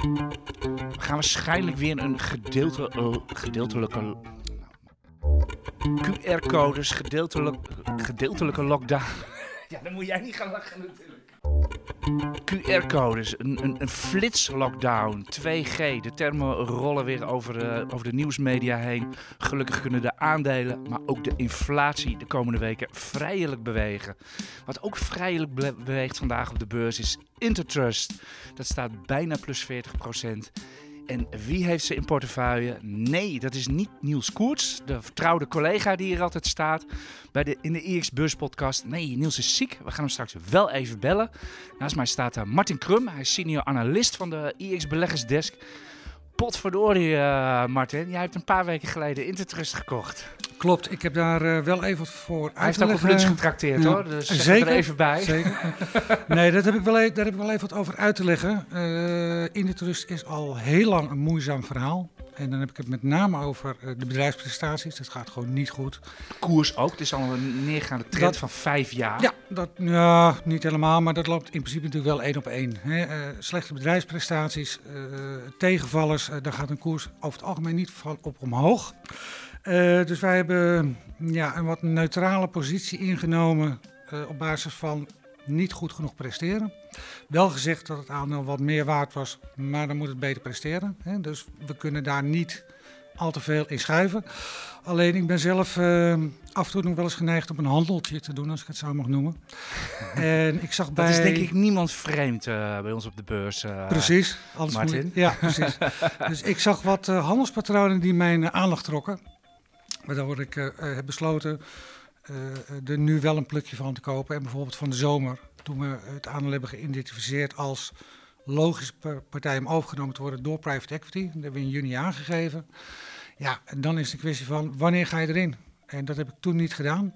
We gaan waarschijnlijk weer een gedeelte, eh, gedeeltelijke QR-codes, gedeeltelijk, gedeeltelijke lockdown. Ja, dan moet jij niet gaan lachen natuurlijk. QR-codes, een, een, een flits-lockdown, 2G. De termen rollen weer over, eh, over de nieuwsmedia heen. Gelukkig kunnen de aandelen, maar ook de inflatie de komende weken vrijelijk bewegen. Wat ook vrijelijk be- beweegt vandaag op de beurs is Intertrust. Dat staat bijna plus 40 En wie heeft ze in portefeuille? Nee, dat is niet Niels Koerts, de vertrouwde collega die hier altijd staat bij de, in de IX Beurs podcast. Nee, Niels is ziek. We gaan hem straks wel even bellen. Naast mij staat uh, Martin Krum. Hij is senior analist van de IX Beleggersdesk. Potverdorie, uh, Martin. Jij hebt een paar weken geleden Intertrust gekocht. Klopt, ik heb daar uh, wel even voor uit Hij heeft ook op lunch getrakteerd, ja. hoor. Dus zeg zeker, er even bij. Zeker. nee, dat heb ik wel, e- daar heb ik wel even wat over uit te leggen. Uh, Intertrust is al heel lang een moeizaam verhaal. En dan heb ik het met name over uh, de bedrijfsprestaties. Dat gaat gewoon niet goed. Koers ook. Het is al een neergaande trend dat, van vijf jaar. Ja, dat, ja, niet helemaal. Maar dat loopt in principe natuurlijk wel één op één. Hè. Uh, slechte bedrijfsprestaties, uh, tegenvallers. daar gaat een koers over het algemeen niet van op omhoog. Dus wij hebben ja, een wat neutrale positie ingenomen op basis van niet goed genoeg presteren. Wel gezegd dat het aandeel wat meer waard was, maar dan moet het beter presteren. Hè? Dus we kunnen daar niet al te veel in schuiven. Alleen ik ben zelf uh, af en toe nog wel eens geneigd om een handeltje te doen, als ik het zo mag noemen. en ik zag bij... Dat is denk ik niemand vreemd uh, bij ons op de beurs. Uh, precies. Martin. Moet... Ja, precies. dus ik zag wat handelspatronen die mijn aandacht trokken. Waardoor ik heb besloten er nu wel een plukje van te kopen. En bijvoorbeeld van de zomer, toen we het aandeel hebben geïdentificeerd als logische partij om overgenomen te worden door private equity. Dat hebben we in juni aangegeven. Ja, en dan is de kwestie van wanneer ga je erin? En dat heb ik toen niet gedaan.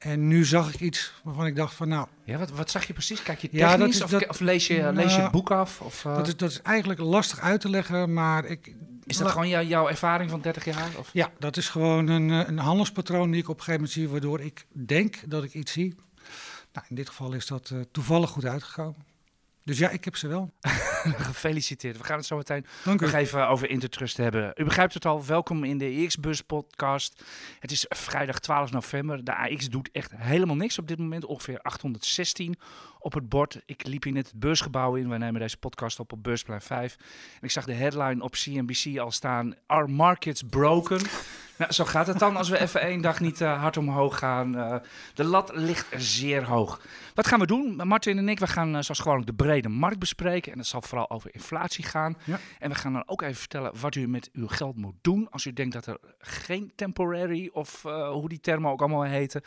En nu zag ik iets waarvan ik dacht van nou... Ja, wat, wat zag je precies? Kijk je technisch ja, dat is, of, dat, of, lees, je, lees je het boek af? Of, uh... dat, is, dat is eigenlijk lastig uit te leggen, maar ik... Is dat gewoon jou, jouw ervaring van 30 jaar? Of? Ja, dat is gewoon een, een handelspatroon die ik op een gegeven moment zie... waardoor ik denk dat ik iets zie. Nou, in dit geval is dat uh, toevallig goed uitgekomen. Dus ja, ik heb ze wel. Gefeliciteerd. We gaan het zo meteen Dank nog even over Intertrust hebben. U begrijpt het al, welkom in de AX-bus podcast. Het is vrijdag 12 november. De AX doet echt helemaal niks op dit moment. Ongeveer 816 op het bord. Ik liep hier net het beursgebouw in. Wij nemen deze podcast op op Beursplein 5. En ik zag de headline op CNBC al staan. Are markets broken? Nou, zo gaat het dan als we even één dag niet uh, hard omhoog gaan. Uh, de lat ligt zeer hoog. Wat gaan we doen? Martin en ik, we gaan uh, zoals gewoonlijk de brede markt bespreken. En dat zal vooral over inflatie gaan. Ja. En we gaan dan ook even vertellen wat u met uw geld moet doen. Als u denkt dat er geen temporary of hoe die termen ook allemaal heten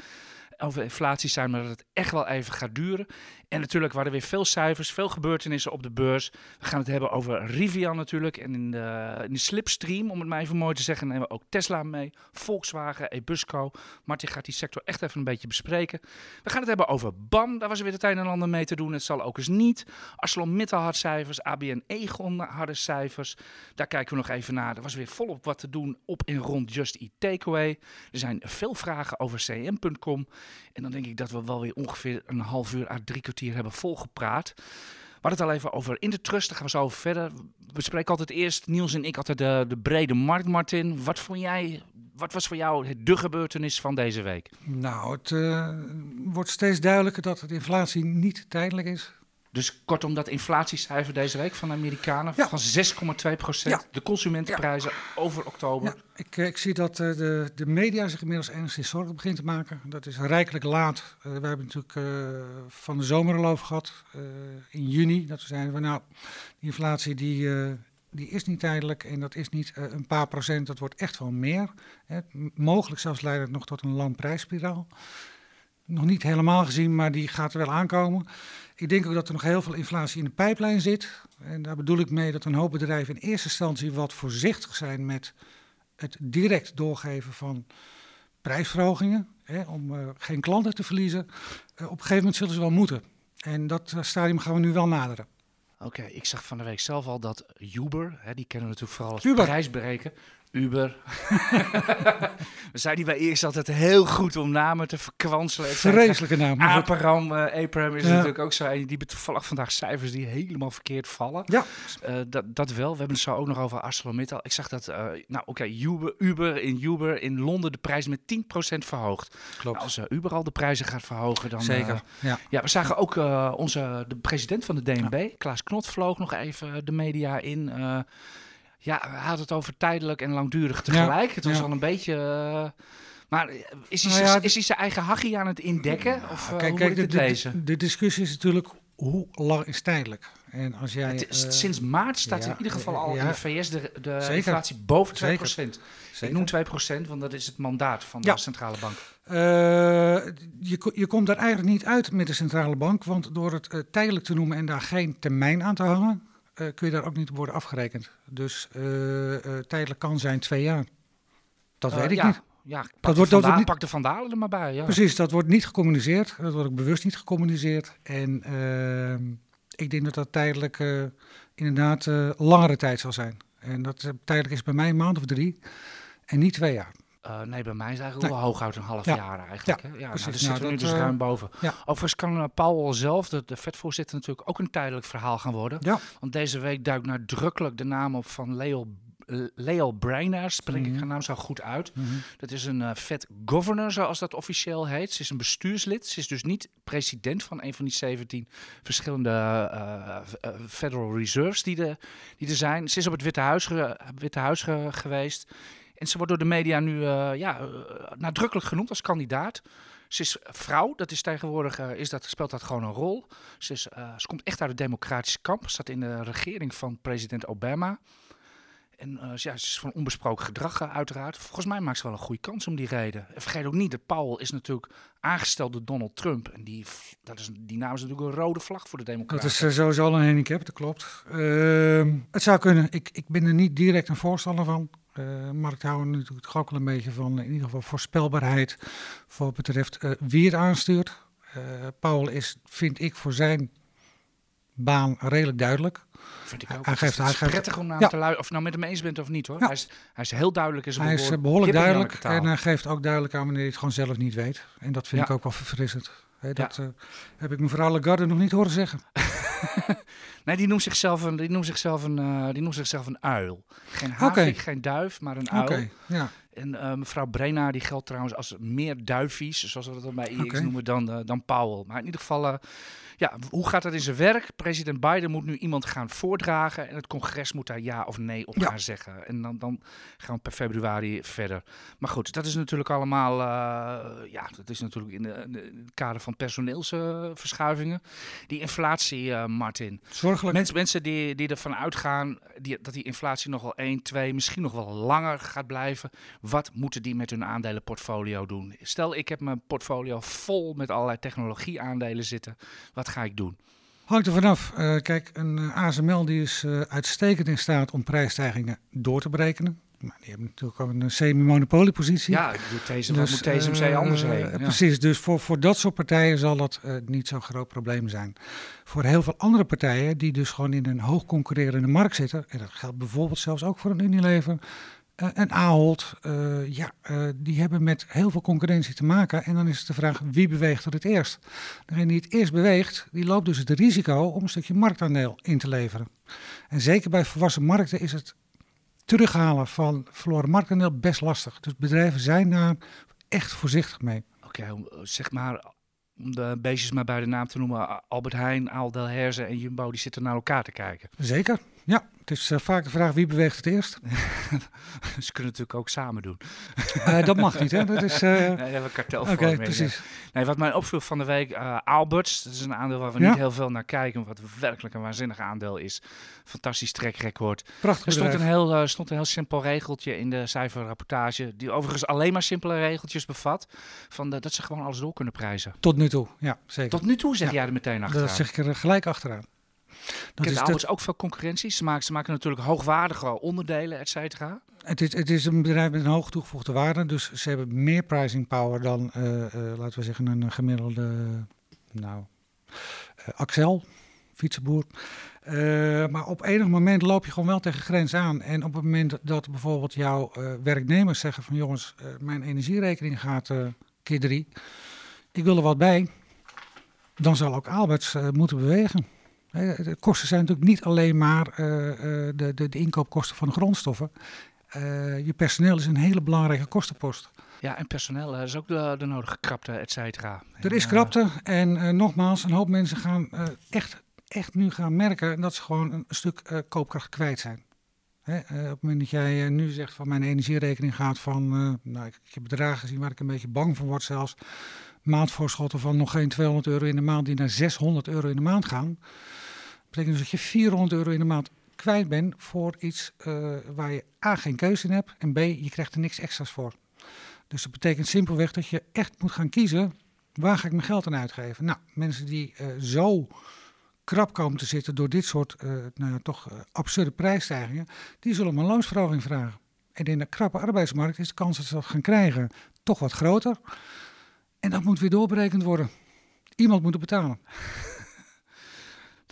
over inflatie zijn, maar dat het echt wel even gaat duren. En natuurlijk waren er weer veel cijfers, veel gebeurtenissen op de beurs. We gaan het hebben over Rivian natuurlijk en in de, in de slipstream, om het maar even mooi te zeggen, nemen we ook Tesla mee, Volkswagen, Ebusco. Martin gaat die sector echt even een beetje bespreken. We gaan het hebben over BAM, daar was er weer het een en ander mee te doen. Het zal ook eens niet. ArcelorMittal had cijfers, ABN Egon hadden cijfers. Daar kijken we nog even naar. Er was weer volop wat te doen op en rond Just Eat Takeaway. Er zijn veel vragen over cm.com. En dan denk ik dat we wel weer ongeveer een half uur à drie kwartier hebben volgepraat. We hadden het al even over in de trust, daar gaan we zo verder. We spreken altijd eerst, Niels en ik, altijd de, de brede markt, Martin. Wat vond jij, wat was voor jou de gebeurtenis van deze week? Nou, het uh, wordt steeds duidelijker dat de inflatie niet tijdelijk is. Dus kortom, dat inflatiecijfer deze week van de Amerikanen ja. van 6,2 procent. Ja. De consumentenprijzen ja. over oktober. ik, ik, zie dat uh, de, de media zich inmiddels enigszins zorgen begint te maken. Dat is rijkelijk laat. Uh, we hebben natuurlijk uh, van de zomerloof gehad in juni. Dat we zeiden, nou, die inflatie die, die is niet tijdelijk en dat is niet een paar procent. Dat wordt echt wel meer. Hè. Mogelijk zelfs leidt het nog tot een landprijsspiraal. Nog niet helemaal gezien, maar die gaat er wel aankomen. Ik denk ook dat er nog heel veel inflatie in de pijplijn zit. En daar bedoel ik mee dat een hoop bedrijven in eerste instantie wat voorzichtig zijn met het direct doorgeven van prijsverhogingen. Hè, om uh, geen klanten te verliezen. Uh, op een gegeven moment zullen ze wel moeten. En dat uh, stadium gaan we nu wel naderen. Oké, okay, ik zag van de week zelf al dat Uber, hè, die kennen we natuurlijk vooral als Uber. prijsbereker, Uber. We zijn hier bij eerst altijd heel goed om namen te verkwanselen. Vreselijke naam. maar goed. Abraham, eh Abraham is Ja. natuurlijk ook zo. En die toevallig vandaag cijfers die helemaal verkeerd vallen. Ja, Eh, dat, dat wel. We hebben het zo ook nog over ArcelorMittal. Ik zag dat, eh, nou oké, Uber, Uber in Uber in Londen de prijs met 10% verhoogd. klopt. Als eh, Uber al de prijzen gaat verhogen, dan... Zeker. ja. ja, we zagen ook onze, de president van de DNB, Klaas Knot, vloog nog even de media in. Ja, had het over tijdelijk en langdurig tegelijk. het was ja. al een beetje... eh, maar is hij, Nou ja, is hij zijn eigen hachie aan het indekken? Of eh, kijk, hoe kijk moet de, ik de, de, lezen? de discussie is natuurlijk hoe lang is tijdelijk. En als jij, Het eh, sinds maart staat ja, in ieder geval al ja. in de VS de, de Zeker. inflatie boven 2%. Zeker. Ik zeker. noem 2%, want dat is het mandaat van Ja. de centrale bank. Eh, je, je komt daar eigenlijk niet uit met de centrale bank, want door het tijdelijk te noemen en daar geen termijn aan te hangen, eh, kun je daar ook niet op worden afgerekend. Dus eh, eh, tijdelijk kan zijn twee jaar. Dat weet ik ja, niet. Ja, pak, dat wordt Vandalen- niet- pak de vandalen er maar bij. Ja. Precies, dat wordt niet gecommuniceerd. Dat wordt ook bewust niet gecommuniceerd. En ehm, ik denk dat dat tijdelijk inderdaad langere tijd zal zijn. En dat tijdelijk is bij mij een maand of drie en niet twee jaar. Eh, nee, bij mij is eigenlijk Nee. wel hooguit een half Ja. jaar eigenlijk. Ja, hè? ja, precies. Nou, Nou, zitten we nu dat, dus eh, ruim boven. ja. Overigens kan uh, Powell zelf, de, de vetvoorzitter, natuurlijk ook een tijdelijk verhaal gaan worden. Ja, Want deze week duikt nadrukkelijk de naam op van Leo, Leo Breiner, spreek ik Mhm. haar naam zo goed uit. Mhm. Dat is een eh Fed governor, zoals dat officieel heet. Ze is een bestuurslid. Ze is dus niet president van een van die 17 verschillende eh, eh, Federal Reserves die, de, die er zijn. Ze is op het Witte Huis, Witte Huis ge- geweest. En ze wordt door de media nu eh, ja, eh, nadrukkelijk genoemd als kandidaat. Ze is vrouw, dat is tegenwoordig eh, is dat, speelt dat gewoon een rol. Ze, is, ze komt echt uit het democratische kamp. Zat in de regering van president Obama. En ja, ze is van onbesproken gedrag uiteraard. Volgens mij maakt ze wel een goede kans om die reden. En vergeet ook niet, dat Powell is natuurlijk aangesteld door Donald Trump. En die, dat is, die naam is natuurlijk een rode vlag voor de dat democraten. is eh, sowieso al een handicap, dat klopt. Ehm, het zou kunnen. Ik, ik ben er niet direct een voorstander van. Eh markt houden natuurlijk toch ook wel een beetje van in ieder geval voorspelbaarheid voor wat betreft eh, wie het aanstuurt. Eh Paul is, vind ik, voor zijn baan redelijk duidelijk. Vind ik ook. hij geeft- is- hij het is geeft- prettig om naar Ja. te luisteren. Of je nou met hem eens bent of niet hoor. Ja. Hij, is, hij is heel duidelijk in zijn Hij is eh, behoorlijk duidelijk en hij geeft ook duidelijk aan wanneer hij het gewoon zelf niet weet. En dat vind Ja. ik ook wel verfrissend. Hè, dat eh, heb ik mevrouw Lagarde nog niet horen zeggen. Nee, die noemt zichzelf een, die noemt zichzelf een, eh, die noemt zichzelf een uil. Geen havik, geen duif, maar een Oké, uil. ja. En eh, mevrouw Brena, die geldt trouwens als meer duifies, zoals we dat bij IX Oké. noemen, dan, eh, dan Powell. Maar in ieder geval, eh, ja, hoe gaat dat in zijn werk? President Biden moet nu iemand gaan voordragen en het congres moet daar ja of nee op Ja. gaan zeggen. En dan, dan gaan we per februari verder. Maar goed, dat is natuurlijk allemaal, ja, dat is natuurlijk in, de, in het kader van personeelsverschuivingen. die inflatie, Martin. Zorgelijk. Mensen, mensen die, die ervan uitgaan die, dat die inflatie nog wel 1, 2, misschien nog wel langer gaat blijven. Wat moeten die met hun aandelenportfolio doen? Stel, ik heb mijn portfolio vol met allerlei technologieaandelen zitten. Wat ga ik doen? Hangt er vanaf. Eh, kijk, een eh, ASML die is eh, uitstekend in staat om prijsstijgingen door te berekenen. Maar die hebben natuurlijk ook een semi-monopoliepositie. Ja, deze, Dus, moet TSMC eh, anders heen? Ja. Precies, dus voor, voor dat soort partijen zal dat niet zo'n groot probleem zijn. Voor heel veel andere partijen die dus gewoon in een hoog concurrerende markt zitten, en dat geldt bijvoorbeeld zelfs ook voor een Unilever, eh, en Ahold, eh, ja, eh, die hebben met heel veel concurrentie te maken. En dan is het de vraag, wie beweegt er het eerst? Degene die het eerst beweegt, die loopt dus het risico om een stukje marktaandeel in te leveren. En zeker bij volwassen markten is het terughalen van verloren marktaandeel best lastig. Dus bedrijven zijn daar echt voorzichtig mee. Oké, zeg maar, om de beestjes maar bij de naam te noemen. Albert Heijn, Aldel Herzen en Jumbo, die zitten naar elkaar te kijken. Zeker, ja. Het is eh, vaak de vraag wie beweegt het eerst. Ze kunnen het natuurlijk ook samen doen. Eh, dat mag niet, hè? Dat is. eh, Nee, we hebben Oké, precies. Nee, wat mij opviel van de week, Alberts, dat is een aandeel waar we Ja. niet heel veel naar kijken, wat werkelijk een waanzinnig aandeel is. Fantastisch trackrecord. Prachtig Er stond een, heel, stond een heel simpel regeltje in de cijferrapportage, die overigens alleen maar simpele regeltjes bevat, van de, dat ze gewoon alles door kunnen prijzen. Tot nu toe, ja, zeker. Tot nu toe zeg Ja. jij er meteen achteraan. dat zeg ik er gelijk achteraan. Dat is, dat, ook veel concurrentie? Ze maken, ze maken natuurlijk hoogwaardige onderdelen, et cetera. het, is, het is een bedrijf met een hoog toegevoegde waarde. Dus ze hebben meer pricing power dan, eh, eh, laten we zeggen, een gemiddelde. Nou, eh, Axel, fietsenboer. Uh, maar op enig moment loop je gewoon wel tegen grens aan. En op het moment dat bijvoorbeeld jouw uh, werknemers zeggen van jongens, uh, mijn energierekening gaat keer drie. Ik wil er wat bij. Dan zal ook Alberts moeten bewegen. De kosten zijn natuurlijk niet alleen maar de, de, de, inkoopkosten van de grondstoffen. je personeel is een hele belangrijke kostenpost. Ja, en personeel is ook de, de nodige krapte, et cetera. Er is krapte en nogmaals, een hoop mensen gaan echt echt nu gaan merken dat ze gewoon een stuk koopkracht kwijt zijn. Hè, op het moment dat jij nu zegt van mijn energierekening gaat van, nou, ik, ik, heb bedragen gezien waar ik een beetje bang van word zelfs, maandvoorschotten van nog geen 200 euro in de maand die naar 600 euro in de maand gaan. Betekent dus dat je 400 euro in de maand kwijt bent voor iets waar je A geen keuze in hebt en B je krijgt er niks extra's voor. Dus dat betekent simpelweg dat je echt moet gaan kiezen waar ga ik mijn geld aan uitgeven. Nou, mensen die zo krap komen te zitten door dit soort uh, nou, toch uh, absurde prijsstijgingen, die zullen een loonsverhoging vragen. En in de krappe arbeidsmarkt is de kans dat ze dat gaan krijgen toch wat groter. En dat moet weer doorberekend worden. Iemand moet het betalen.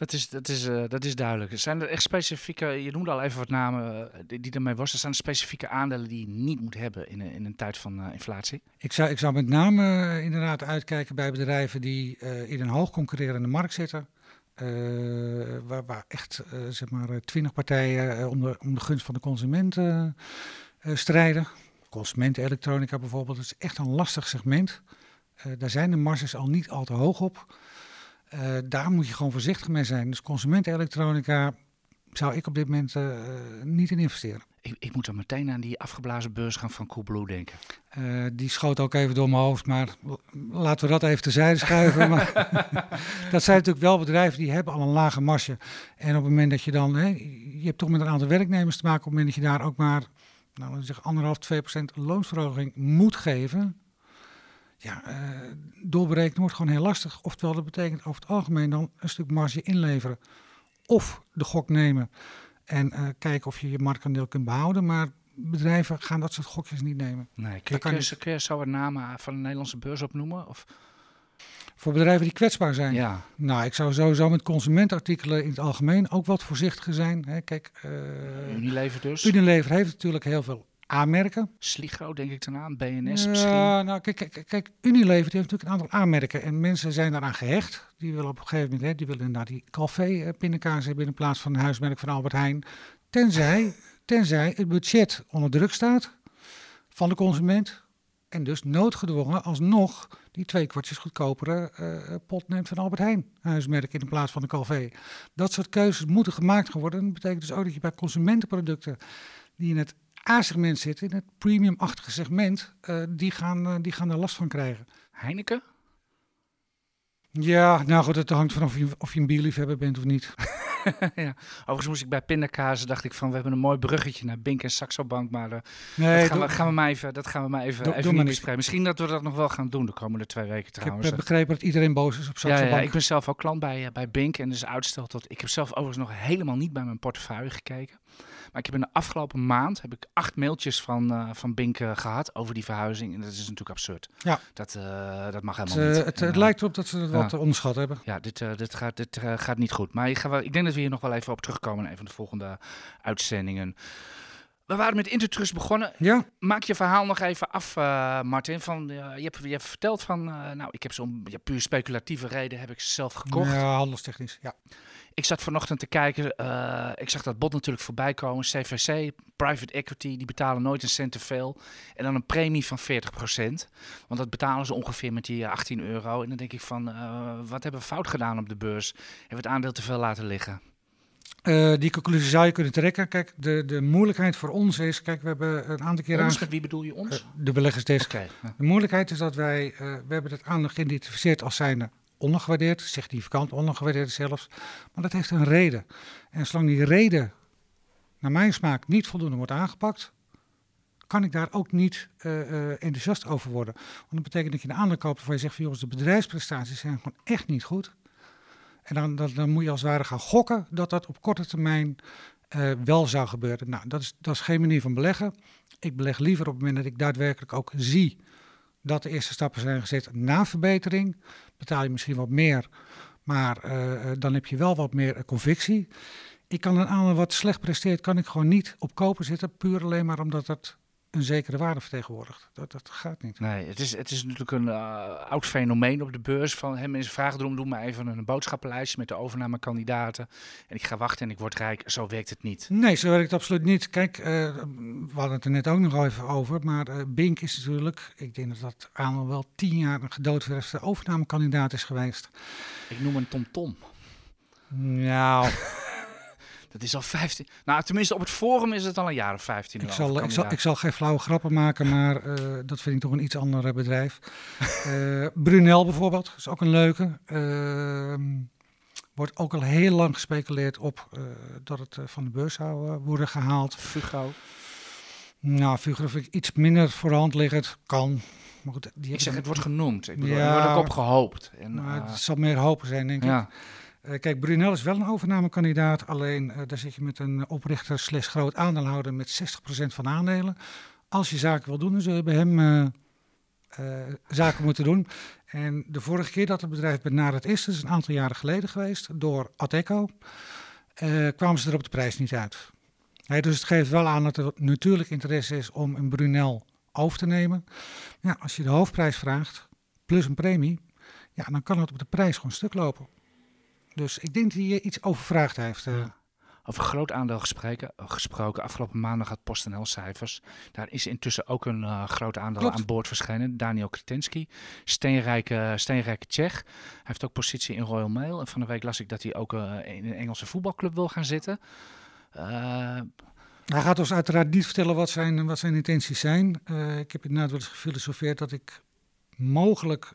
Dat is, dat, is, uh, dat is duidelijk. Zijn er echt specifieke, je noemde al even wat namen die, die ermee. Zijn er specifieke aandelen die je niet moet hebben in, in een tijd van inflatie? Ik zou, ik zou met name inderdaad uitkijken bij bedrijven die in een hoog concurrerende markt zitten. Waar, waar, echt zeg maar twintig partijen om, de, om de gunst van de consument strijden. Consumentenelektronica bijvoorbeeld, dat is echt een lastig segment. daar zijn de marges al niet al te hoog op. daar moet je gewoon voorzichtig mee zijn. Dus consumentenelektronica zou ik op dit moment niet in investeren. Ik, ik, moet dan meteen aan die afgeblazen beursgang van Coolblue denken. Uh, die schoot ook even door mijn hoofd, maar laten we dat even terzijde schuiven. maar, dat zijn natuurlijk wel bedrijven die hebben al een lage marge. En op het moment dat je dan, hè, je hebt toch met een aantal werknemers te maken, op het moment dat je daar ook maar, nou, zeg anderhalf, twee procent loonsverhoging moet geven, ja, uh, doorberekenen wordt gewoon heel lastig. Oftewel, dat betekent over het algemeen dan een stuk marge inleveren. Of de gok nemen en uh, kijken of je je marktaandeel kunt behouden. Maar bedrijven gaan dat soort gokjes niet nemen. Nee, kun, kun, je, kun je zo een naam van de Nederlandse beurs opnoemen? Of? Voor bedrijven die kwetsbaar zijn? Ja. Nou, ik zou sowieso met consumentartikelen in het algemeen ook wat voorzichtiger zijn. Hè, kijk, uh, Unilever dus? Unilever heeft natuurlijk heel veel aanmerken. Sligro denk ik daarna, BNS ja, misschien. Nou, kijk, kijk, kijk, Unilever heeft natuurlijk een aantal aanmerken en mensen zijn daaraan gehecht. Die willen op een gegeven moment, hè, die willen inderdaad die Calvé pindakaas hebben in plaats van een huismerk van Albert Heijn. Tenzij, tenzij het budget onder druk staat van de consument en dus noodgedwongen alsnog die twee kwartjes goedkopere uh, pot neemt van Albert Heijn huismerk in plaats van de Calvé. Dat soort keuzes moeten gemaakt worden. Dat betekent dus ook dat je bij consumentenproducten die in het A-segment zitten, in het premium-achtige segment, uh, die, gaan, uh, die gaan er last van krijgen. Heineken? Ja, nou goed, het hangt vanaf of je, of je een bierliefhebber bent of niet. ja. Overigens moest ik bij pindakazen, dacht ik van, we hebben een mooi bruggetje naar Bink en Saxo Bank, maar uh, nee, dat, gaan we, gaan we maar even, dat gaan we maar even, doe, even doe niet bespreken. Misschien dat we dat nog wel gaan doen de komende twee weken trouwens. Ik heb begrepen dat iedereen boos is op Saxo ja, ja, Bank. ik ben zelf ook klant bij, bij Bink en dus uitstel tot, ik heb zelf overigens nog helemaal niet bij mijn portefeuille gekeken. Maar ik heb in de afgelopen maand heb ik acht mailtjes van, uh, van Bink gehad over die verhuizing. En dat is natuurlijk absurd. Ja. Dat, uh, dat mag helemaal het, niet. Het, het lijkt erop dat ze het wat onderschat hebben. Ja, dit, dit, gaat, dit gaat niet goed. Maar ik, ga wel, ik denk dat we hier nog wel even op terugkomen in een van de volgende uitzendingen. We waren met Intertrust begonnen. Ja. Maak je verhaal nog even af, uh, Martin. Van, uh, je, hebt, je hebt verteld van, uh, nou, ik heb zo'n ja, puur speculatieve reden heb ik ze zelf gekocht. Ja, handelstechnisch, ja. Ik zat vanochtend te kijken, ik zag dat bot natuurlijk voorbij komen. CVC, private equity, die betalen nooit een cent te veel. En dan een premie van 40%. Want dat betalen ze ongeveer met die 18 euro. En dan denk ik van, wat hebben we fout gedaan op de beurs? Hebben we het aandeel te veel laten liggen? Uh, die conclusie zou je kunnen trekken. Kijk, de, de moeilijkheid voor ons is, kijk, we hebben een aantal keer ons, aan... wie bedoel je ons? De beleggersdesk. Okay. De moeilijkheid is dat wij, we hebben het aandeel geïdentificeerd als zijnde ondergewaardeerd, significant ondergewaardeerd zelfs. Maar dat heeft een reden. En zolang die reden, naar mijn smaak, niet voldoende wordt aangepakt, kan ik daar ook niet enthousiast over worden. Want dat betekent dat je een aandeel koopt waarvan je zegt van jongens, de bedrijfsprestaties zijn gewoon echt niet goed. En dan, dan, moet je als het ware gaan gokken dat dat op korte termijn uh, wel zou gebeuren. Nou, dat is, dat is geen manier van beleggen. Ik beleg liever op het moment dat ik daadwerkelijk ook zie dat de eerste stappen zijn gezet na verbetering. Betaal je misschien wat meer, Maar dan heb je wel wat meer convictie. Ik kan een aandeel wat slecht presteert, kan ik gewoon niet op kopen zitten. Puur alleen maar omdat het een zekere waarde vertegenwoordigt. Dat, dat gaat niet. Nee, het is, het is natuurlijk een uh, oud fenomeen op de beurs. Van hè, mensen vragen erom, doe maar even een boodschappenlijstje met de overnamekandidaten. En ik ga wachten en ik word rijk. Zo werkt het niet. Nee, zo werkt het absoluut niet. Kijk, uh, we hadden het er net ook nog even over. Maar uh, Bink is natuurlijk, ik denk dat dat aan wel tien jaar een gedoodverfde overnamekandidaat is geweest. Ik noem een Tom Tom. Nou... Dat is al 15. Nou, tenminste op het forum is het al een jaar of 15. Ik zal, ik zal, ik zal geen flauwe grappen maken, maar uh, dat vind ik toch een iets ander bedrijf. uh, Brunel bijvoorbeeld, is ook een leuke. Uh, wordt ook al heel lang gespeculeerd op dat het van de beurs zou worden gehaald. Fugro. Nou, Fugro vind ik iets minder voor de hand liggend. Kan. Maar goed, die ik zeg, het wordt genoemd. Ik bedoel, ja, er wordt ook op gehoopt. En, maar het zal meer hopen zijn, denk ja. ik. Uh, kijk, Brunel is wel een overnamekandidaat, alleen uh, daar zit je met een oprichter slash groot aandeelhouder met 60% van aandelen. Als je zaken wil doen, dan zul je bij hem zaken moeten doen. En de vorige keer dat het bedrijf benaderd is, dat is een aantal jaren geleden geweest, door Ateco, kwamen ze er op de prijs niet uit. Dus het geeft wel aan dat er natuurlijk interesse is om een Brunel over te nemen. Ja, als je de hoofdprijs vraagt, plus een premie, ja, dan kan het op de prijs gewoon stuk lopen. Dus ik denk dat hij iets overvraagd heeft. Uh. Over groot aandeel gesproken, gesproken. Afgelopen maandag had PostNL cijfers. Daar is intussen ook een uh, groot aandeel aan boord verschenen. Daniel Kretensky, steenrijke, steenrijke Tsjech. Hij heeft ook positie in Royal Mail. En van de week las ik dat hij ook uh, in een Engelse voetbalclub wil gaan zitten. hij gaat ons uiteraard niet vertellen wat zijn, wat zijn intenties zijn. ik heb inderdaad wel eens gefilosofeerd dat ik mogelijk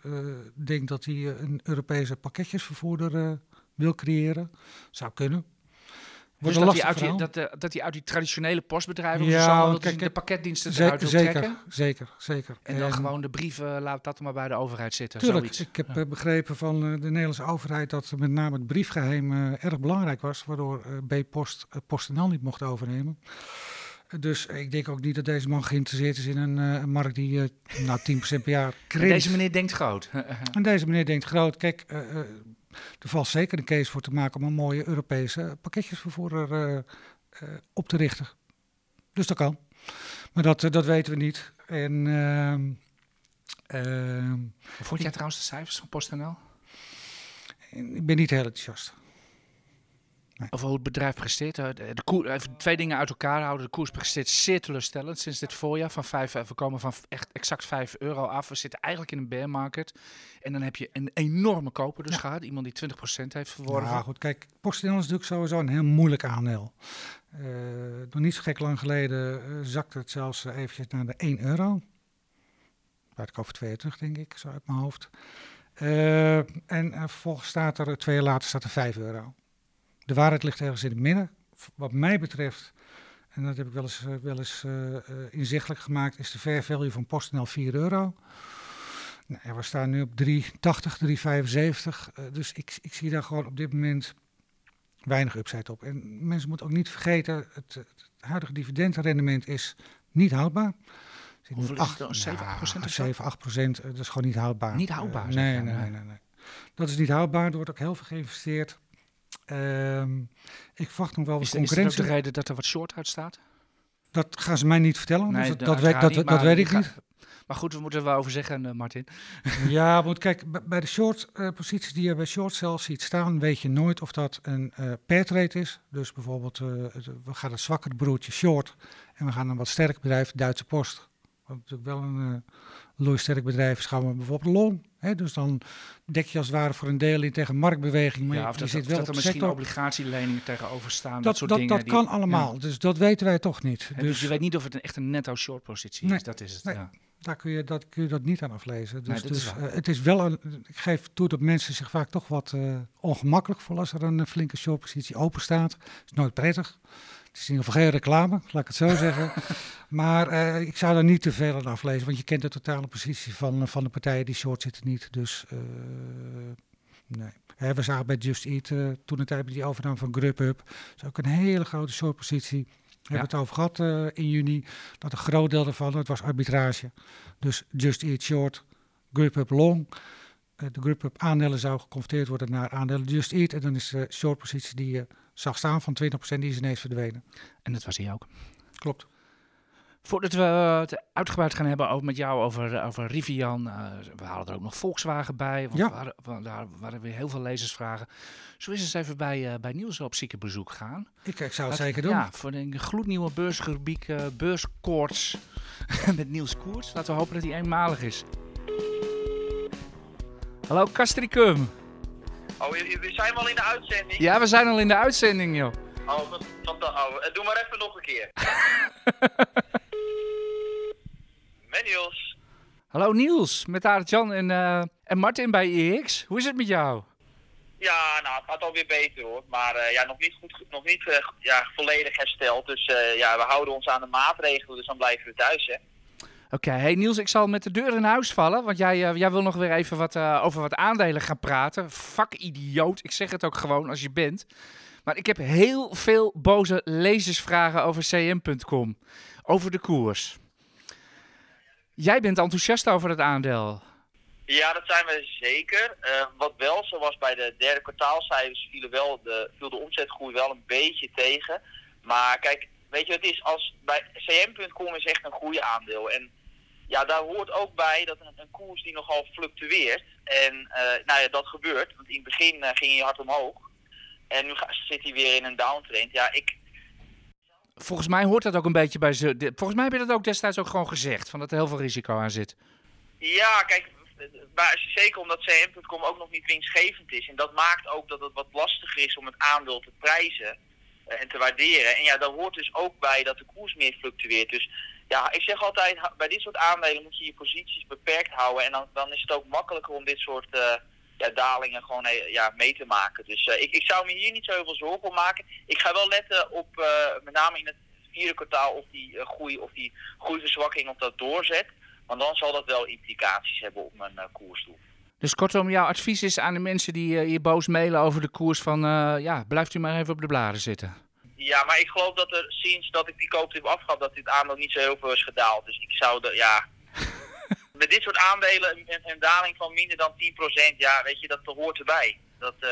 denk dat hij een Europese pakketjesvervoerder wil creëren. Zou kunnen. Dus dat hij, uit die, dat, uh, dat hij uit die traditionele postbedrijven ja, zo, kijk, de pakketdiensten eruit wil zeker, trekken? Zeker, zeker. En, dan gewoon de brieven, laat dat maar bij de overheid zitten. Tuurlijk, zoiets. ik heb ja. begrepen van uh, de Nederlandse overheid dat met name het briefgeheim uh, erg belangrijk was, waardoor B-Post PostNL niet mocht overnemen. Dus ik denk ook niet dat deze man geïnteresseerd is in een, een markt die nou 10% per jaar krimpt. Deze meneer denkt groot. en deze meneer denkt groot. Kijk, er valt zeker een case voor te maken om een mooie Europese pakketjesvervoerder uh, uh, op te richten. Dus dat kan. Maar dat, uh, dat weten we niet. En, ehm, ehm, Vond jij trouwens de cijfers van PostNL? Ik ben niet heel enthousiast. Nee. Over hoe het bedrijf presteert. De koer, even twee dingen uit elkaar houden. De koers presteert zeer teleurstellend sinds dit voorjaar. Van 5, we komen van echt exact 5 euro af. We zitten eigenlijk in een bear market. En dan heb je een enorme koper dus ja. gehad. Iemand die 20% heeft verworven. Ja, goed. Kijk, PostNL is natuurlijk sowieso een heel moeilijk aandeel. Uh, nog niet zo gek lang geleden uh, zakte het zelfs uh, eventjes naar de 1 euro. Uit ik over twee jaar terug, denk ik, zo uit mijn hoofd. en vervolgens staat er, twee jaar later, staat er 5 euro. De waarheid ligt ergens in het midden. Wat mij betreft, en dat heb ik wel eens, uh, wel eens uh, uh, inzichtelijk gemaakt, is de fair value van PostNL 4 euro. Nou, we staan nu op 3,80, 3,75. dus ik, ik zie daar gewoon op dit moment weinig upside op. En mensen moeten ook niet vergeten, het, het huidige dividendrendement is niet houdbaar. Hoeveel is het dan? 7, 8 procent? 7, 8 procent, dat is gewoon niet houdbaar. Niet houdbaar? nee, nee, nee, nee, nee. Dat is niet houdbaar, er wordt ook heel veel geïnvesteerd. Um, ik verwacht nog wel wat concurrentie. Is dat de reden dat er wat short uit staat? Dat gaan ze mij niet vertellen. Nee, dus dat, dat, weet, dat, niet, dat weet ik ga, niet. Maar goed, we moeten er wel over zeggen, uh, Martin. ja, want kijk, bij de short uh, posities die je bij short cells ziet staan, weet je nooit of dat een uh, pair trade is. Dus bijvoorbeeld, we gaan een zwakker broertje short en we gaan een wat sterk bedrijf, Duitse Post. Wat natuurlijk wel een loeisterk bedrijf is, gaan we bijvoorbeeld long. Hè, dus dan dek je als het ware voor een deel in tegen marktbeweging. Maar ja, of je dat, zit of wel dat er misschien sector. obligatieleningen tegenover staan. Dat, Dat, soort dat, dingen. dat die- kan allemaal, ja. dus dat weten wij toch niet. Dus, Dus je weet niet of het een, echt een netto short positie Nee, is. Dat is het. nee. Ja. daar kun je dat, kun je dat niet aan aflezen. Dus, Nee, dat is dus eh, het is wel een, ik geef toe dat mensen zich vaak toch wat eh, ongemakkelijk voelen als er een eh, flinke shortpositie open staat. Is nooit prettig. Het is in ieder geval geen reclame, laat ik het zo zeggen. Maar eh, ik zou daar niet te veel aan aflezen, want je kent de totale positie van, eh, van de partijen die short zitten niet. Dus eh, nee. Hè, we zagen bij Just Eat toen het tijd die overname van Grubhub. Dat is ook een hele grote shortpositie. We hebben het over gehad eh, in juni. Dat een groot deel daarvan, het was arbitrage. Dus Just Eat short, Grubhub long. De group-up aandelen zou geconverteerd worden naar aandelen Just Eat. En dan is de short-positie die je zag staan van 20% die is ineens verdwenen. En dat was hij ook. Klopt. Voordat we het uitgebreid gaan hebben over, met jou over, over Rivian, uh, we halen er ook nog Volkswagen bij, want Ja. waren, wa- daar waren weer heel veel lezersvragen. Zo is eens even bij, eh, bij Niels op ziekenbezoek gaan. Ik, ik zou het zeker doen. Ja, voor een gloednieuwe beursrubriek eh Beurskoorts met Niels Koerts. Laten we hopen dat hij eenmalig is. Hallo Castricum. Oh, we we zijn wel in de uitzending. Ja, we zijn al in de uitzending, joh. Oh, wat van de, oh, eh, doe maar even nog een keer. Manuals. Hallo Niels, met Aart-Jan en, eh, en Martin bij EX. Hoe is het met jou? Ja, nou, het gaat alweer beter hoor. Maar eh, ja, nog niet, goed, nog niet ja, volledig hersteld. Dus ja, we houden ons aan de maatregelen, dus dan blijven we thuis, hè. Oké, hey Niels, ik zal met de deur in huis vallen, want jij, eh, jij wil nog weer even wat, eh, over wat aandelen gaan praten. Fuck idioot, ik zeg het ook gewoon als je bent. Maar ik heb heel veel boze lezersvragen over cm.com, over de koers. Jij bent enthousiast over het aandeel. Ja, dat zijn we zeker. Eh, wat wel zo was bij de derde kwartaalcijfers viel, wel de, viel de omzetgroei wel een beetje tegen. Maar kijk, weet je het is? Als bij cm.com is echt een goede aandeel. En ja, daar hoort ook bij dat een, een koers die nogal fluctueert. En eh, nou ja, dat gebeurt. Want in het begin eh, ging hij hard omhoog. En nu zit hij weer in een downtrend. Ja, ik, Volgens mij hoort dat ook een beetje bij ze. Volgens mij heb je dat ook destijds ook gewoon gezegd, van dat er heel veel risico aan zit. Ja, kijk, maar zeker omdat CM.com ook nog niet winstgevend is. En dat maakt ook dat het wat lastiger is om het aandeel te prijzen en te waarderen. En ja, daar hoort dus ook bij dat de koers meer fluctueert. Dus ja, ik zeg altijd, bij dit soort aandelen moet je je posities beperkt houden. En dan, dan is het ook makkelijker om dit soort eh, ja, dalingen gewoon eh, ja, mee te maken. Dus eh, ik, ik zou me hier niet zo heel veel zorgen om maken. Ik ga wel letten op, eh, met name in het vierde kwartaal, of die eh, groei of die groeiverzwakking of dat doorzet. Want dan zal dat wel implicaties hebben op mijn eh, koersdoel. Dus kortom, jouw advies is aan de mensen die eh, je boos mailen over de koers van, eh, ja, blijft u maar even op de bladen zitten. Ja, maar ik geloof dat er sinds dat ik die kooptip afgaf, dat dit aandeel niet zo heel veel is gedaald. Dus ik zou de, ja... Met dit soort aandelen een, een daling van minder dan 10%, ja, weet je, dat hoort erbij. Dat eh,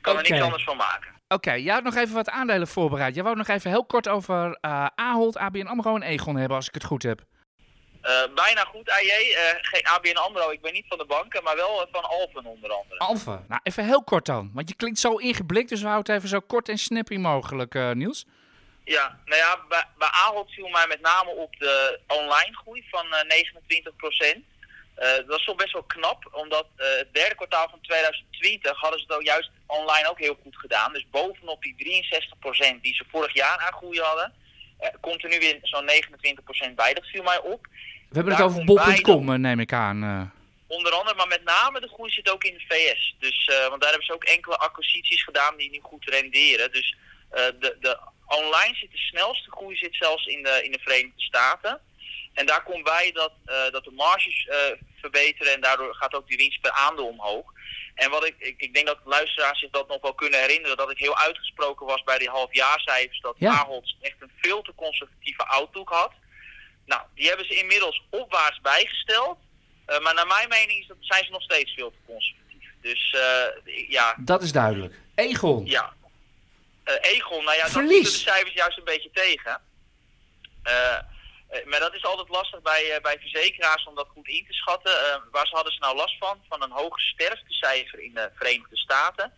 kan er niks anders van maken. Oké, jij had nog even wat aandelen voorbereid. Jij wou nog even heel kort over eh Ahold, ABN AMRO en Egon hebben, als ik het goed heb. Eh, bijna goed, AJ. eh, geen ABN AMRO, ik ben niet van de banken, maar wel eh, van Alphen onder andere. Alfa. Nou, even heel kort dan. Want je klinkt zo ingeblikt, dus we houden het even zo kort en snappy mogelijk, Niels. Ja, nou ja, bij, bij Ahold viel mij met name op de online groei van eh 29% dat was toch best wel knap, omdat het derde kwartaal van 2020 hadden ze het ook juist online ook heel goed gedaan. Dus bovenop die 63% die ze vorig jaar aan groei hadden, komt er nu weer zo'n 29% bij. Dat viel mij op. We hebben Daar het over bol.com, eh, neem ik aan. eh. Onder andere, maar met name de groei zit ook in de VS. Dus, eh, want daar hebben ze ook enkele acquisities gedaan die nu goed renderen. Dus de, de online zit de snelste groei zit zelfs in de, in de Verenigde Staten. En daar komt bij dat, dat de marges verbeteren en daardoor gaat ook die winst per aandeel omhoog. En wat ik, ik, ik denk dat luisteraars zich dat nog wel kunnen herinneren, dat ik heel uitgesproken was bij die halfjaarcijfers, dat Ja. Ahold echt een veel te conservatieve outlook had. Nou, die hebben ze inmiddels opwaarts bijgesteld. Eh, maar naar mijn mening is dat, zijn ze nog steeds veel te conservatief. Dus eh, ja, Dat is duidelijk. Egon. ja. Eh, Egon, nou ja, Verlies. zitten de cijfers juist een beetje tegen. Maar dat is altijd lastig bij, bij verzekeraars om dat goed in te schatten. Waar ze hadden ze nou last van? Van een hoog sterftecijfer in de Verenigde Staten.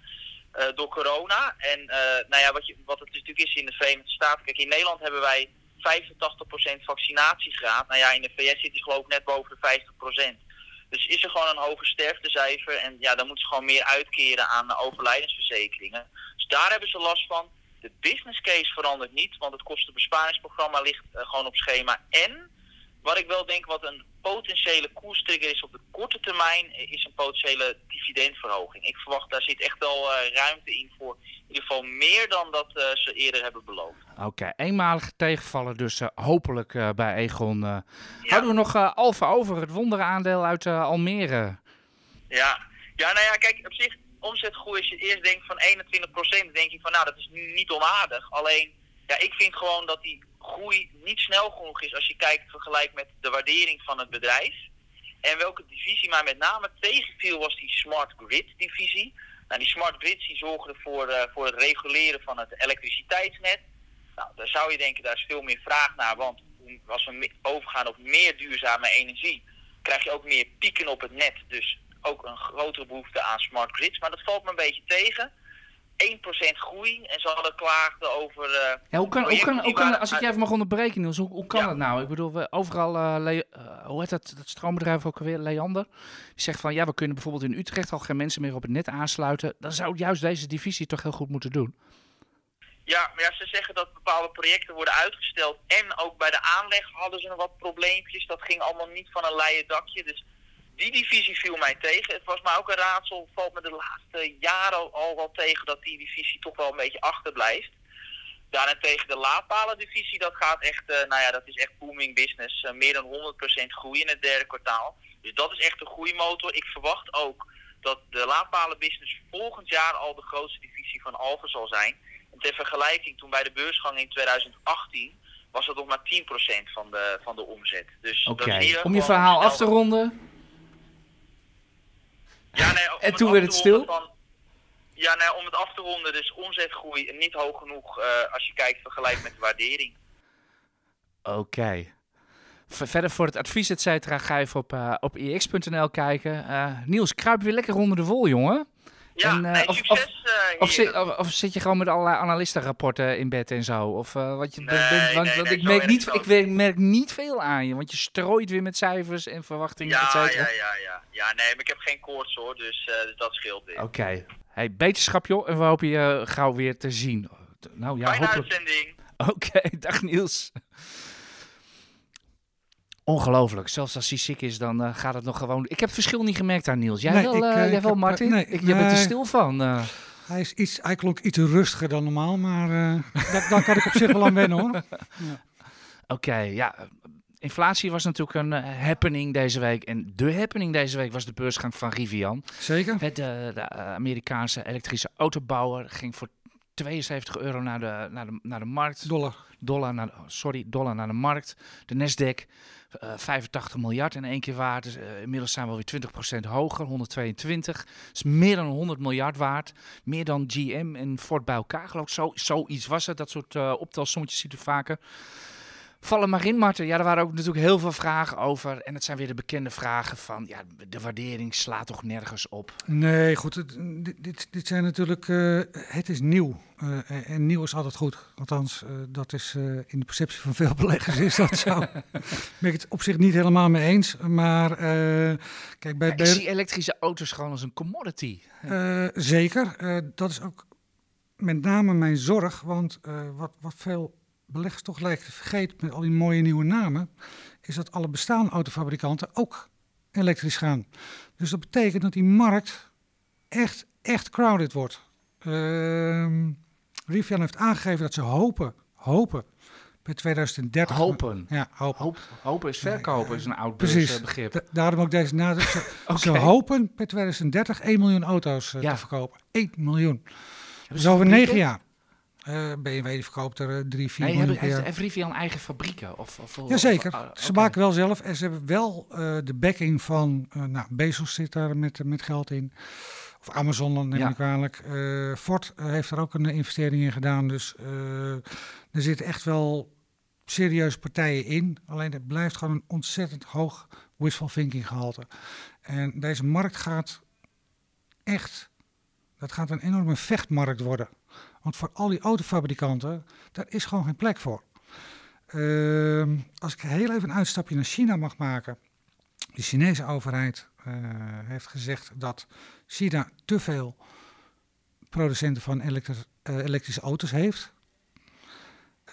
door corona. En nou ja, wat, je, wat het natuurlijk is in de Verenigde Staten. Kijk, in Nederland hebben wij 85% vaccinatiegraad. Nou ja, in de VS zit die geloof ik net boven de 50%. Dus is er gewoon een hoger sterftecijfer. En ja, dan moeten ze gewoon meer uitkeren aan de overlijdensverzekeringen. Dus daar hebben ze last van. De business case verandert niet, want het kostenbesparingsprogramma ligt eh, gewoon op schema. En wat ik wel denk wat een potentiële koerstrigger is op de korte termijn, eh, is een potentiële dividendverhoging. Ik verwacht daar zit echt wel eh, ruimte in voor in ieder geval meer dan dat eh, ze eerder hebben beloofd. Oké, eenmalig tegenvallen dus hopelijk bij Egon. Ja. Houden we nog Alfa over, het wonderaandeel uit Almere. Ja. ja, nou ja, kijk, op zich, omzetgroei, als je eerst denkt van 21%, denk je van, nou, dat is nu niet onaardig. Alleen, ja, ik vind gewoon dat die groei niet snel genoeg is als je kijkt, vergelijkt met de waardering van het bedrijf. En welke divisie mij met name tegenviel was die Smart Grid divisie. Nou, die Smart Grids die zorgen ervoor uh, voor het reguleren van het elektriciteitsnet. Nou, daar zou je denken, daar is veel meer vraag naar, want als we overgaan op meer duurzame energie, krijg je ook meer pieken op het net. Dus ook een grotere behoefte aan smart grids. Maar dat valt me een beetje tegen. 1% groei en ze hadden klaagden over. Uh, ja, hoe kan, hoe kan, hoe kan, als ik je even mag onderbreken, Niels, hoe, hoe kan ja. dat nou? Ik bedoel, we overal, uh, uh, hoe heet dat, dat stroombedrijf ook alweer, Leander, die zegt van ja, we kunnen bijvoorbeeld in Utrecht al geen mensen meer op het net aansluiten. Dan zou juist deze divisie toch heel goed moeten doen. Ja, maar ja, ze zeggen dat bepaalde projecten worden uitgesteld. En ook bij de aanleg hadden ze nog wat probleempjes. Dat ging allemaal niet van een leien dakje. Dus die divisie viel mij tegen. Het was maar ook een raadsel, valt me de laatste jaren al wel tegen dat die divisie toch wel een beetje achterblijft. Daarentegen de laadpalendivisie, dat gaat echt, uh, nou ja, dat is echt booming business. Uh, meer dan 100% groei in het derde kwartaal. Dus dat is echt een groeimotor. Ik verwacht ook dat de laadpalenbusiness volgend jaar al de grootste divisie van Alphen zal zijn. En ter vergelijking, toen bij de beursgang in 2018 was dat nog maar 10% van de, van de omzet. Dus Oké, okay. om je verhaal af te ronden. Ja, nee, en toen werd het stil? Van, ja, nee, om het af te ronden, dus omzetgroei niet hoog genoeg uh, als je kijkt vergelijkt met de waardering. Oké. Okay. Verder voor het advies, et cetera, ga even op, uh, op ix.nl kijken. Uh, Niels, kruip weer lekker onder de wol, jongen. Ja, en, nee, of, succes, of, of, zit, of, zit, je gewoon met allerlei analistenrapporten in bed en zo? Of, wat je, nee, want, nee, want ik, merk niet, ik merk niet veel aan je, want je strooit weer met cijfers en verwachtingen, ja, et cetera. Ja, ja, ja. Ja, nee, maar ik heb geen koorts hoor, dus, dus dat scheelt weer. Oké. Okay. Hey, beterschap joh, en we hopen je gauw weer te zien. Nou ja, Fijne hopelijk... uitzending. Oké, okay, dag Niels. Ongelooflijk. Zelfs als hij ziek is, dan uh, gaat het nog gewoon. Ik heb verschil niet gemerkt aan Niels. Jij nee, wel, ik, uh, jij ik wel heb, Martin? nee, ik, je bent er stil van. Hij, is iets, hij klonk iets rustiger dan normaal, maar daar, daar kan ik op zich wel aan wennen hoor. Ja. Oké, okay, ja. Inflatie was natuurlijk een happening deze week. En de happening deze week was de beursgang van Rivian. Zeker. Het, de, de Amerikaanse elektrische autobouwer ging voor 72 euro naar de, naar de, naar de markt. Dollar. Dollar naar, sorry, dollar naar de markt. De Nasdaq, uh, 85 miljard in één keer waard. Dus, uh, inmiddels zijn we weer 20% hoger, 122. Dat is meer dan 100 miljard waard. Meer dan GM en Ford bij elkaar, geloof ik. Zo, zoiets was het. Dat soort uh, optelsommetjes ziet u vaker. Vallen maar in, Marten. Ja, er waren ook natuurlijk heel veel vragen over. En het zijn weer de bekende vragen van... Ja, de waardering slaat toch nergens op? Nee, goed. Het, dit, dit, dit zijn natuurlijk... Uh, het is nieuw. Uh, en nieuw is altijd goed. Althans, uh, dat is in de perceptie van veel beleggers is dat zo. ben ik het op zich niet helemaal mee eens. Maar kijk, bij... Ja, ik zie elektrische auto's gewoon als een commodity. zeker. dat is ook met name mijn zorg. Want wat, wat veel beleggers toch lijkt te vergeten met al die mooie nieuwe namen, is dat alle bestaande autofabrikanten ook elektrisch gaan. Dus dat betekent dat die markt echt, echt crowded wordt. Uh, Rivian heeft aangegeven dat ze hopen, hopen, bij 2030... Hopen? Ja, hopen. Hoop, hopen is verkopen, is een oud Precies, begrip. Da daarom ook deze nadruk. Ze, okay. ze hopen bij 2030 1 miljoen auto's uh, Ja. te verkopen. 1 miljoen. Hebben Dus over fabrieken? negen jaar. Uh, BMW die verkoopt er uh, 3, 4 Nee, miljoen heeft, heeft Rivian eigen fabrieken? Of, of, Jazeker. of- ah, Ze maken wel zelf en ze hebben wel uh, de backing van, nou, Bezos zit daar met, met geld in. Of Amazon, dan neem Ja. ik kwalijk. Ford heeft er ook een investering in gedaan. Dus er zitten echt wel serieuze partijen in. Alleen het blijft gewoon een ontzettend hoog wishful thinking gehalte. En deze markt gaat echt, dat gaat een enorme vechtmarkt worden. Want voor al die autofabrikanten, daar is gewoon geen plek voor. Uh, als ik heel even een uitstapje naar China mag maken. De Chinese overheid uh, heeft gezegd dat China te veel producenten van elektri uh, elektrische auto's heeft.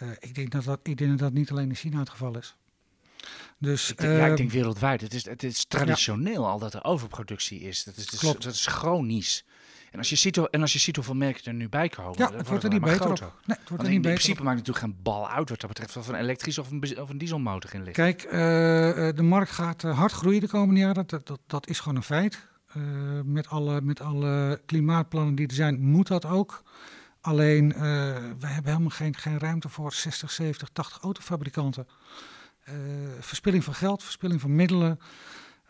Uh, ik, denk dat dat, ik denk dat dat niet alleen in China het geval is. Dus, Ik denk, ja, ik eh, denk wereldwijd. Het is, het is traditioneel al dat er overproductie is. Dat is, is, Klopt. dat is chronisch. En als, je ziet, en als je ziet hoeveel merken er nu bij komen, ja, het wordt wordt er niet beter op. groter. Nee, het wordt Want er in, niet in beter op. principe maakt het natuurlijk geen bal uit wat dat betreft of een elektrisch of een, bez- of een dieselmotor in ligt. Kijk, uh, uh, de markt gaat uh, hard groeien de komende jaren. Dat, dat, dat is gewoon een feit. Uh, met, alle, met alle klimaatplannen die er zijn, moet dat ook. Alleen, uh, we hebben helemaal geen, geen ruimte voor 60, 70, 80 autofabrikanten. Verspilling van geld, verspilling van middelen.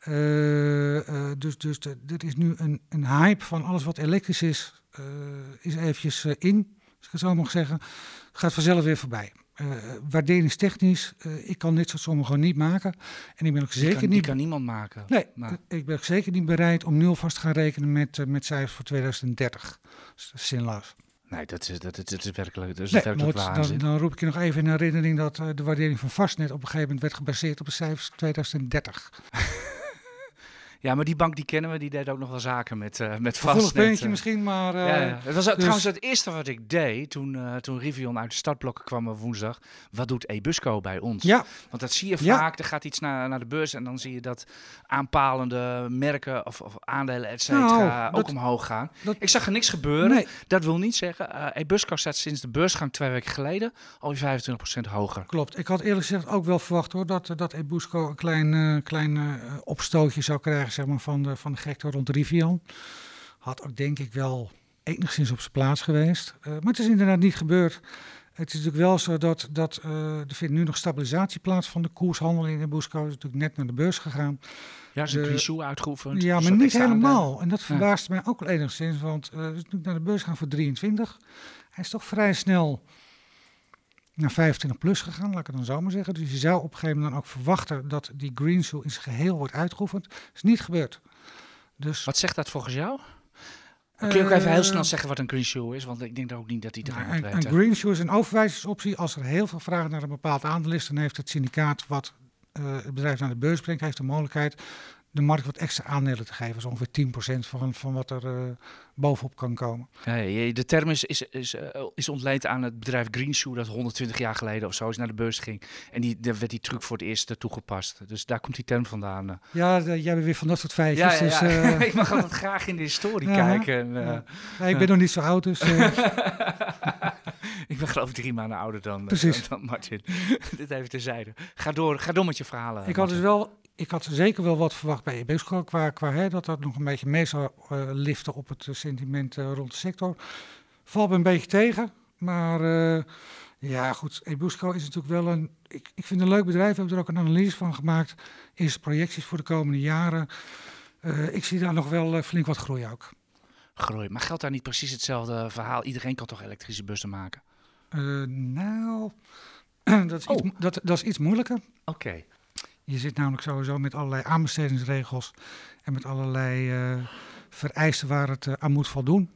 Eh, eh, dus dus de- er is nu een, een hype van alles wat elektrisch is, eh, is eventjes in, als ik het zo mag zeggen. Gaat vanzelf weer voorbij. Waarderingstechnisch, ik kan dit soort sommen gewoon niet maken. En ik ben ook Die zeker kan, die niet... kan niemand maken. Nee, Maar- ik ben ook zeker niet bereid om nu alvast te gaan rekenen met, met cijfers voor 2030. Dat is zinloos. Nee, dat is, dat, is- dat is werkelijk, dat is Nee, werkelijk want dan, dan roep ik je nog even in herinnering dat de waardering van vastnet op een gegeven moment werd gebaseerd op de cijfers 2030. Ja, maar die bank die kennen we, die deed ook nog wel zaken met, eh met vastnet. puntje eh. misschien, maar... eh, ja, ja. Het was dus- trouwens het eerste wat ik deed toen, eh, toen Rivion uit de startblokken kwam op woensdag. Wat doet Ebusco bij ons? ja, Want dat zie je Ja. vaak. Er gaat iets naar, naar de beurs en dan zie je dat aanpalende merken of, of aandelen, et cetera, Nou, ook dat- omhoog gaan. dat- ik zag er niks gebeuren. nee, Dat wil niet zeggen. eh Ebusco staat sinds de beursgang twee weken geleden alweer 25% hoger. klopt. Ik had eerlijk gezegd ook wel verwacht hoor, dat, dat Ebusco een klein, eh, klein eh, opstootje zou krijgen zeg maar, van, de, van de gekte rond Rivian. Had ook denk ik wel enigszins op zijn plaats geweest. Eh, maar het is inderdaad niet gebeurd. Het is natuurlijk wel zo dat, dat eh, er vindt nu nog stabilisatie plaats van de koershandel in Ebusco. Het is natuurlijk net naar de beurs gegaan. Ja, is een De- uitgeoefend. Ja, Een maar niet helemaal. En dat verbaast mij ook wel enigszins, want eh het is natuurlijk naar de beurs gaan voor 23. Hij is toch vrij snel naar 25 plus gegaan, laat ik het dan zo maar zeggen. Dus je zou op een gegeven moment dan ook verwachten dat die Green Shoe in zijn geheel wordt uitgeoefend. Dat is niet gebeurd. Dus, Wat zegt dat volgens jou? Kun je ook even heel eh, snel zeggen wat een green shoe is? Want ik denk ook niet dat iedereen nou, het weet. een. Green Shoe is een overwijzingsoptie. Als er heel veel vraag naar een bepaald aandeel is, dan heeft het syndicaat wat eh, het bedrijf naar de beurs brengt, heeft de mogelijkheid de markt wat extra aandelen te geven. Dat is ongeveer 10% van, van wat er eh, bovenop kan komen. Ja, ja, de term is, is, is, eh, is ontleend aan het bedrijf Green Shoe dat 120 jaar geleden of zo is naar de beurs ging. En die, daar werd die truc voor het eerst toegepast. Dus daar komt die term vandaan. eh. Ja, de- jij bent weer van dat soort feitjes. Ja, ja, dus, eh, ik mag altijd graag in de historie kijken. En, ik ben nog niet zo oud, dus ik ben geloof ik drie maanden ouder dan, Precies. dan Martin. Dit even terzijde. Ga door, ga door met je verhalen. ik had dus wel, ik had zeker wel wat verwacht bij Ebusco qua, qua hè, dat dat nog een beetje mee zou liften op het sentiment eh, rond de sector. Valt me een beetje tegen, maar eh, ja goed, Ebusco is natuurlijk wel een, ik, ik vind een leuk bedrijf, we hebben er ook een analyse van gemaakt, is projecties voor de komende jaren. Eh, ik zie daar nog wel flink wat groei ook. Groei. Maar geldt daar niet precies hetzelfde verhaal? Iedereen kan toch elektrische bussen maken? Nou, dat is, Oh. iets, mo- dat, dat is iets moeilijker. Oké. Je zit namelijk sowieso met allerlei aanbestedingsregels en met allerlei vereisten waar het eh, aan moet voldoen.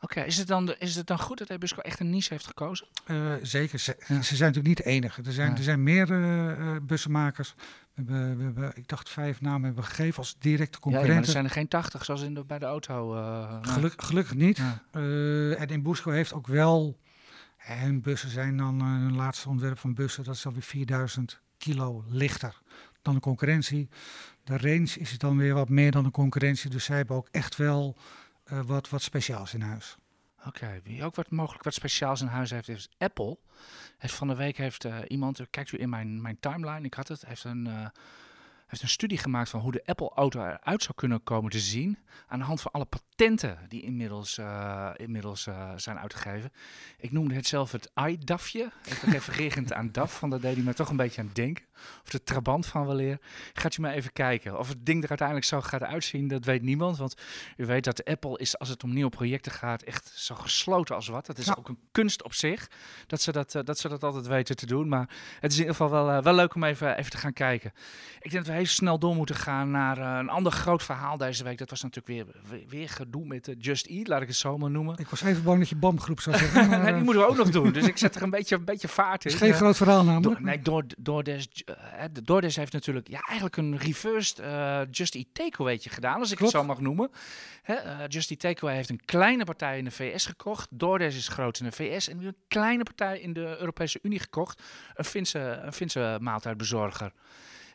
Oké, is, het dan is het dan goed dat Ebusco echt een niche heeft gekozen? Eh, zeker, ze, Ja. ze zijn natuurlijk niet de enige. Er zijn, Ja. er zijn meer eh, bussenmakers. We hebben, we hebben, ik dacht, vijf namen hebben we gegeven als directe Ja, ja, maar concurrenten. er zijn er geen 80 zoals in de, bij de auto. Geluk, gelukkig niet. Ja. En Inbusco heeft ook wel... hun bussen zijn dan, hun laatste ontwerp van bussen, dat is alweer 4000 kilo lichter dan de concurrentie. De range is dan weer wat meer dan de concurrentie. Dus zij hebben ook echt wel eh, wat, wat speciaals in huis. Oké, wie ook wat mogelijk wat speciaals in huis heeft, is Apple. Heeft van de week heeft eh, iemand, eh, kijkt u in mijn, mijn timeline, ik had het, heeft een, heeft een studie gemaakt van hoe de Apple-auto eruit zou kunnen komen te zien. Aan de hand van alle patenten die inmiddels, eh, inmiddels eh, zijn uitgegeven. Ik noemde het zelf het iDAFje. Even refererend aan DAF, van dat deed hij me toch een beetje aan het denken. Of de trabant van weleer. Gaat u maar even kijken. Of het ding er uiteindelijk zo gaat uitzien, dat weet niemand. Want u weet dat Apple is, als het om nieuwe projecten gaat, echt zo gesloten als wat. Dat is ook een kunst op zich, dat ze dat, eh, dat ze dat altijd weten te doen. Maar het is in ieder geval wel, wel leuk om even, even te gaan kijken. Ik denk dat we snel door moeten gaan naar eh, een ander groot verhaal deze week. Dat was natuurlijk weer, weer, weer gedoe met eh, Just Eat, laat ik het zo maar noemen. Ik was even bang dat je BAM-groep zou zeggen. Maar, nee, die eh, moeten we ook nog doen. Dus ik zet er een beetje, een beetje vaart in. is geen groot verhaal namelijk. door, nee, door, DoorDash, de DoorDash heeft natuurlijk ja, eigenlijk een reversed Just Eat Takeaway'tje gedaan, als ik Klopt. het zo mag noemen. Hè, Just Eat Takeaway heeft een kleine partij in de VS gekocht. DoorDash is groot in de VS en nu een kleine partij in de Europese Unie gekocht. Een Finse, een Finse maaltijdbezorger.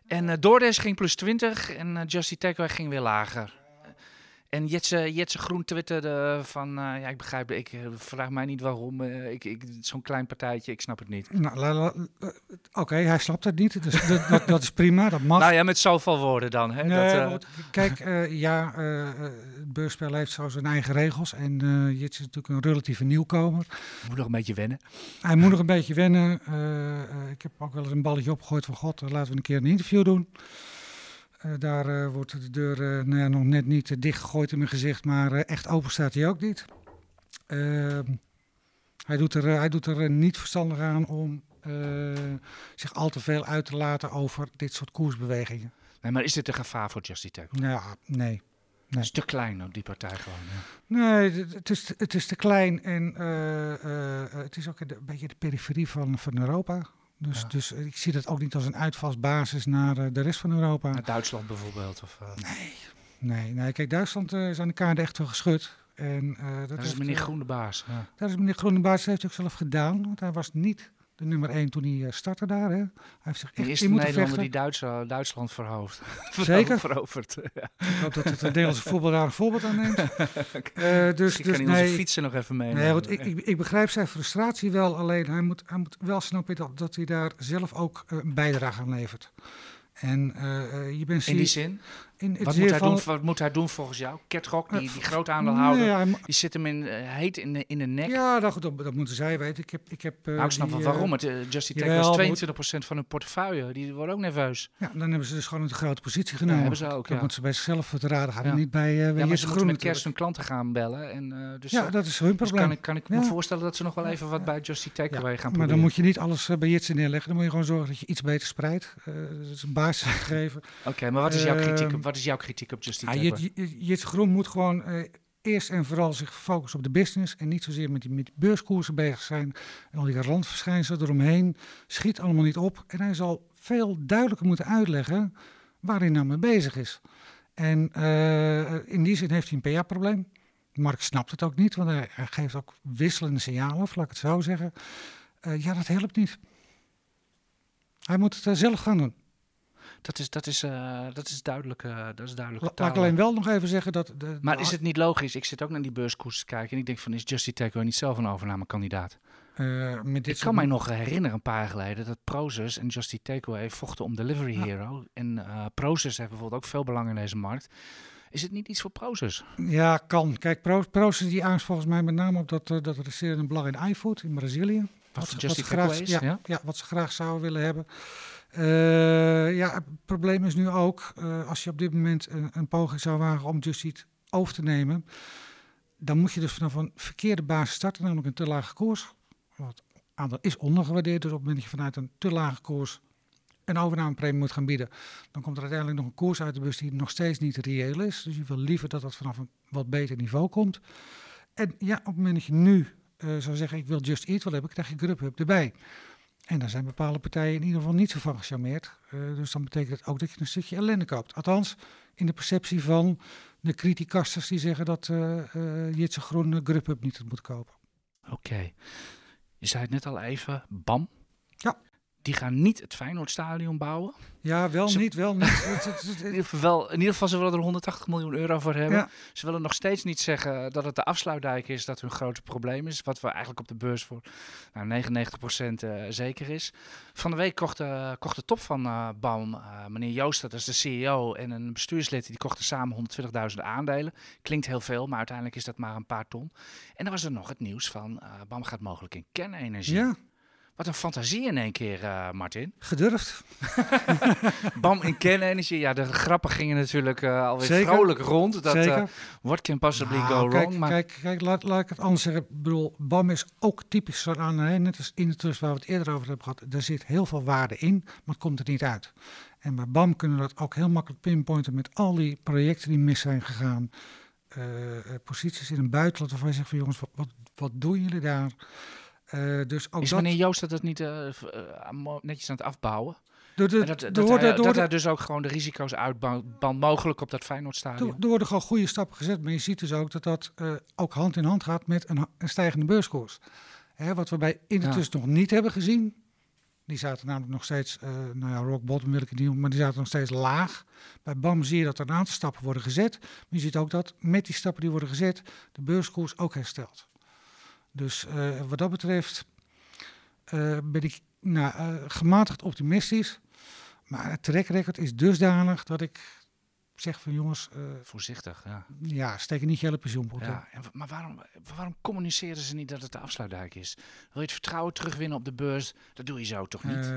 En eh DoorDash ging plus 20 en eh, Just Eat Takeaway ging weer lager. En Jetse, Jetse Groen twitterde van, eh, ja ik begrijp, ik eh, vraag mij niet waarom, eh, ik, ik, zo'n klein partijtje, ik snap het niet. Nou, eh, Oké, hij snapt het niet. Dus dat, dat, dat is prima, dat mag. Nou ja, met zoveel woorden dan. Hè? Nee, dat, eh, want kijk, eh, ja, eh, eh, het beursspel heeft zo zijn eigen regels. En eh Jits is natuurlijk een relatieve nieuwkomer. moet nog een beetje wennen. Hij moet nog een beetje wennen. Eh, eh, ik heb ook wel eens een balletje opgegooid van God, eh, laten we een keer een interview doen. Eh, daar eh, wordt de deur eh, nou ja, nog net niet dichtgegooid in mijn gezicht, maar echt open staat hij ook niet. Ehm, hij doet er, hij doet er niet verstandig aan om zich al te veel uit te laten over dit soort koersbewegingen. Nee, maar is dit een gevaar voor Justy? Nou, nee. nee. Het is te klein ook, die partij gewoon. Ja. Nee, het is, het is te klein en het is ook een beetje de periferie van, van Europa. Dus, ja. dus ik zie dat ook niet als een uitvalsbasis naar uh, de rest van Europa. Naar Duitsland bijvoorbeeld? Of, uh... Nee, nee, nee. Kijk, Duitsland uh, is aan de kaart echt wel geschud. En, dat, dat is meneer Groenebaas. Ja. Dat is meneer Groenebaas, dat heeft hij ook zelf gedaan. Want hij was niet de nummer 1 toen hij startte daar. Hè. Hij heeft zich echt in moeten vechten. die Duitse, Duitsland verhoofd. Zeker. veroverd. Ja. Ik hoop dat het Nederlandse voetbal daar een voorbeeld aan neemt. okay. uh, dus, dus, kan hij nee, onze fietsen nog even meenemen. Nee, want ik, ik, ik, begrijp zijn frustratie wel. Alleen hij moet, hij moet wel snappen dat, dat hij daar zelf ook uh, een bijdrage aan levert. En uh, je bent in die zin? In wat, moet hij doen, wat moet hij doen volgens jou? Ketrok, die, die grote aandeelhouder, ja, die zit hem in, uh, heet in de, in de nek. Ja, dat, dat, dat moeten zij weten. Ik heb, ik heb, uh, nou, ik snap wel waarom. Het, uh, Justy Tech was 22% van hun portefeuille. Die worden ook nerveus. Ja, dan hebben ze dus gewoon een grote positie genomen. Ja, hebben ze ook, Dat ja. moeten ze bij zichzelf te raden gaan. Ja. niet bij, uh, ja, maar ze moeten met kerst hun klanten gaan bellen. En, dus, ja, dat is hun probleem. Dus kan ik, kan ik me voorstellen dat ze nog wel even wat bij Justy Tech gaan proberen. Maar dan moet je niet alles bij Jitsen neerleggen. Dan moet je gewoon zorgen dat je iets beter spreidt. dat is een basis geven. Oké, maar wat is jouw kritiek op, wat is jouw kritiek op Justy Tech? Jits Groen moet gewoon uh, eerst en vooral zich focussen op de business en niet zozeer met die, met die beurskoersen bezig zijn en al die randverschijnselen eromheen. Schiet allemaal niet op en hij zal veel duidelijker moeten uitleggen waar hij nou mee bezig is. En uh, in die zin heeft hij een PA-probleem. Mark snapt het ook niet, want hij, hij, geeft ook wisselende signalen, laat ik het zo zeggen. Uh, ja, dat helpt niet. Hij moet het zelf gaan doen. Dat is, dat is, uh, dat is duidelijk. Uh, dat is duidelijk Laat ik alleen wel nog even zeggen dat. De, maar is het niet logisch? Ik zit ook naar die beurskoers te kijken en ik denk van is Justy Tech niet zelf een overnamekandidaat? Uh, met dit ik kan mij nog herinneren een paar jaar geleden dat Proces en Justy Takeaway vochten om Delivery ja. Hero. En uh, Proces heeft bijvoorbeeld ook veel belang in deze markt. Is het niet iets voor Proces? Ja, kan. Kijk, Pro Proces die angst volgens mij met name op dat, uh, dat resterende belang in iFood in Brazilië. Wat, wat, wat, ze graag, ja, ja? ja, wat ze graag zouden willen hebben. Uh, ja, het probleem is nu ook, uh, als je op dit moment een, poging zou wagen om Just Eat over te nemen, dan moet je dus vanaf een verkeerde basis starten, namelijk een te lage koers. Het aandeel is ondergewaardeerd, dus op het moment dat je vanuit een te lage koers een overnamepremie moet gaan bieden, dan komt er uiteindelijk nog een koers uit de bus die nog steeds niet reëel is. Dus je wil liever dat dat vanaf een wat beter niveau komt. En ja, op het moment dat je nu uh, zou zeggen, ik wil Just Eat wel hebben, krijg je Grubhub erbij. En daar zijn bepaalde partijen in ieder geval niet zo van gecharmeerd. Uh, dus dan betekent het ook dat je een stukje ellende koopt. Althans, in de perceptie van de criticasters die zeggen dat uh, uh, Jitse Groen Grubhub niet moet kopen. Oké. Okay. Je zei het net al even, BAM. Ja. Die gaan niet het Feyenoordstadion bouwen. Ja, wel ze, niet, wel niet. in, ieder geval, in ieder geval, ze willen er 180 miljoen euro voor hebben. Ja. Ze willen nog steeds niet zeggen dat het de afsluitdijk is dat hun grote probleem is. Wat we eigenlijk op de beurs voor nou, 99% uh, zeker is. Van de week kocht, uh, kocht de top van uh, BAM, meneer Joost, dat is de CEO, en een bestuurslid, die kochten samen 120.000 aandelen. Klinkt heel veel, maar uiteindelijk is dat maar een paar ton. En dan was er nog het nieuws van BAM gaat mogelijk in kernenergie. Ja. Wat een fantasie in één keer, uh, Martin. Gedurfd. Bam in kernenergie. Ja, de grappen gingen natuurlijk uh, alweer Zeker. vrolijk rond. Dat, Zeker. Uh, what can possibly nou, go kijk, wrong? Maar... Kijk, kijk laat, laat ik het anders zeggen. Ik bedoel, BAM is ook typisch zo aan. Hè? Net als in de trust waar we het eerder over hebben gehad. Er zit heel veel waarde in, maar het komt er niet uit. En bij BAM kunnen we dat ook heel makkelijk pinpointen met al die projecten die mis zijn gegaan. posities in het buitenland waarvan je zegt van jongens, wat, wat, wat doen jullie daar? Uh, dus ook is dat... meneer Joost dat niet uh, netjes aan het afbouwen? Door de, dat, dat, door hij, de, door dat de, hij dus ook gewoon de risico's uitband mogelijk op dat Feyenoordstadion. Er worden gewoon goede stappen gezet, maar je ziet dus ook dat dat uh, ook hand in hand gaat met een, een stijgende beurskoers. Hè, wat we bij ja. nog niet hebben gezien. Die zaten namelijk nog steeds, uh, nou ja, rock bottom wil ik het niet maar die zaten nog steeds laag. Bij BAM zie je dat er een aantal stappen worden gezet. Maar je ziet ook dat met die stappen die worden gezet, de beurskoers ook herstelt. Dus uh, wat dat betreft uh, ben ik nou, uh, gematigd optimistisch. Maar het track record is dusdanig dat ik zeg van jongens... Voorzichtig, ja. Ja, steek niet je hele pensioenpot ja, en, Maar waarom, waarom communiceren ze niet dat het de afsluitdijk is? Wil je het vertrouwen terugwinnen op de beurs? Dat doe je zo toch niet?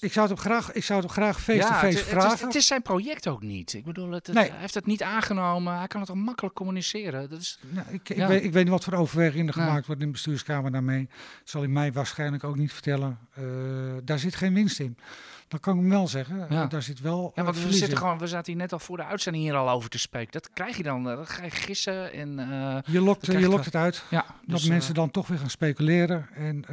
Ik zou het hem graag, ik zou het graag face-to-face het, het, vragen. is, het is zijn project ook niet. Ik bedoel, het, het- Nee. hij heeft het niet aangenomen. Hij kan het al makkelijk communiceren. Dat is, Nou, ik, ik, Ja. weet, ik weet niet wat voor overwegingen er Ja. gemaakt wordt in de bestuurskamer daarmee. Zal hij mij waarschijnlijk ook niet vertellen. Eh, daar zit geen winst in. Dat kan ik hem wel zeggen. Ja. Eh, daar zit wel ja, eh, want we, verlies zitten in. gewoon, we zaten hier net al voor de uitzending hier al over te spreken. Dat krijg je dan. eh, Dat ga je gissen. En, Je lokt, je lokt het uit. ja, dat dus, mensen dan toch weer gaan speculeren. En